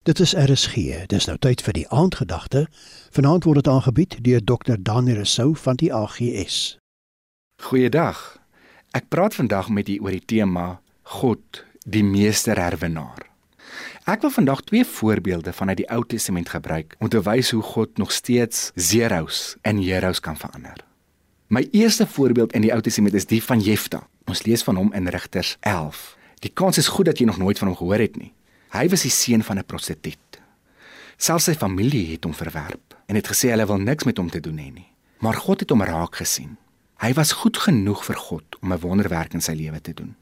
Dit is RSG. Dis nou tyd vir die aandgedagte. Vanaand word dit aangebied deur Dr. Daniel Rousseau van die AGS. Goeiedag. Ek praat vandag met u oor die tema God, die meester herwenaar. Ek wil vandag twee voorbeelde vanuit die Ou Testament gebruik om te wys hoe God nog steeds zeros en heroes kan verander. My eerste voorbeeld in die Ou Testament is die van Jefta. Ons lees van hom in Rigters 11. Die kans is goed dat jy nog nooit van hom gehoor het nie. Hy was die seun van 'n prostituut. Selfs sy familie het hom verwerp en het gesê hulle wil niks met hom te doen hê nie. Maar God het hom raak gesien. Hy was goed genoeg vir God om 'n wonderwerk in sy lewe te doen.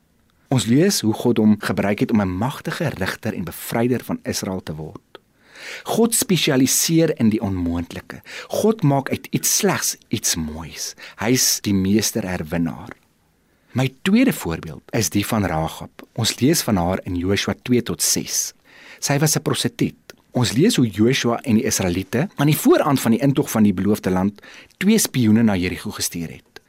Ons lees hoe God hom gebruik het om 'n magtige regter en bevryder van Israel te word. God spesialiseer in die onmoontlike. God maak uit iets slegs iets moois. Hy's die meester herwinnaar. My tweede voorbeeld is die van Ragab. Ons lees van haar in Joshua 2 tot 6. Sy was 'n prostituut. Ons lees hoe Joshua en die Israeliete aan die vooraand van die intog van die beloofde land twee spioene na Jerigo gestuur het.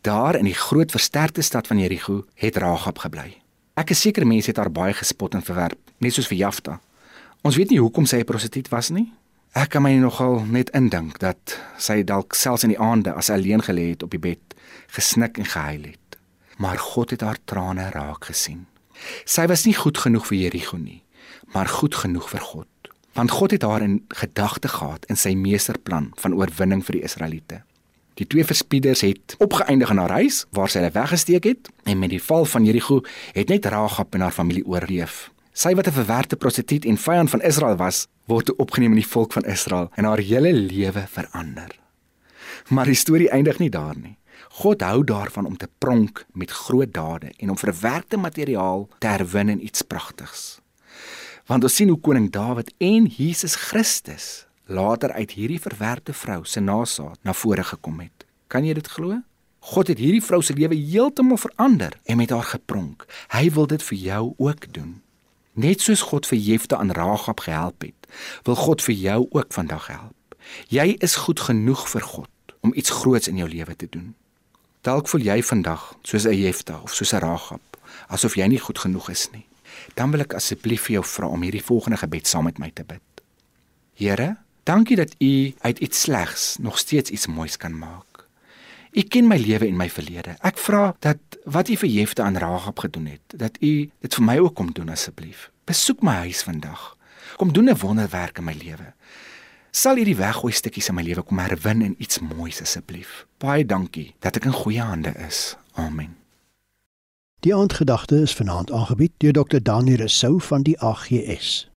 Daar in die groot versterkte stad van Jerigo het Ragab gebly. Ek is seker mense het haar baie gespot en verwerp, net soos vir Jafta. Ons weet nie hoekom sy 'n prostituut was nie. Ek kan my nogal net indink dat sy dalk selfs in die aande as sy alleen gelê het op die bed, gesnik en gehuil het maar God het haar trane raak gesien. Sy was nie goed genoeg vir Jerigo nie, maar goed genoeg vir God. Want God het haar in gedagte gehad in sy meesterplan van oorwinning vir die Israeliete. Die twee verspieders het opgeëindig in haar huis waar sy hulle weggesteek het en met die val van Jerigo het net Rahab en haar familie oorleef. Sy wat 'n verwerpte prostituut en vyand van Israel was, word opgeneem in die volk van Israel en haar hele lewe verander. Maar die storie eindig nie daar nie. God hou daarvan om te pronk met groot dade en om verwerkte materiaal te herwin in iets pragtigs. Want ons sien hoe koning Dawid en Jesus Christus later uit hierdie verwerkte vrou se nasaad na vore gekom het. Kan jy dit glo? God het hierdie vrou se lewe heeltemal verander en met haar gepronk. Hy wil dit vir jou ook doen. Net soos God vir Jefta aan Ragab gehelp het, wil God vir jou ook vandag help. Jy is goed genoeg vir God om iets groots in jou lewe te doen. Dalk voel jy vandag soos 'n Jefta of soos 'n Ragab, asof jy nie goed genoeg is nie. Dan wil ek asseblief vir jou vra om hierdie volgende gebed saam met my te bid. Here, dankie dat U uit iets slegs nog steeds iets moois kan maak. U ken my lewe en my verlede. Ek vra dat wat U vir Jefta aan Ragab gedoen het, dat U dit vir my ook kom doen asseblief. Besoek my huis vandag. Kom doen 'n wonderwerk in my lewe. Sal hierdie weggooi stukkies in my lewe kom herwin in iets moois asseblief. Baie dankie dat ek in goeie hande is. Amen. Die aandgedagte is vanaand aangebied deur Dr. Daniel Rousseau van die AGS.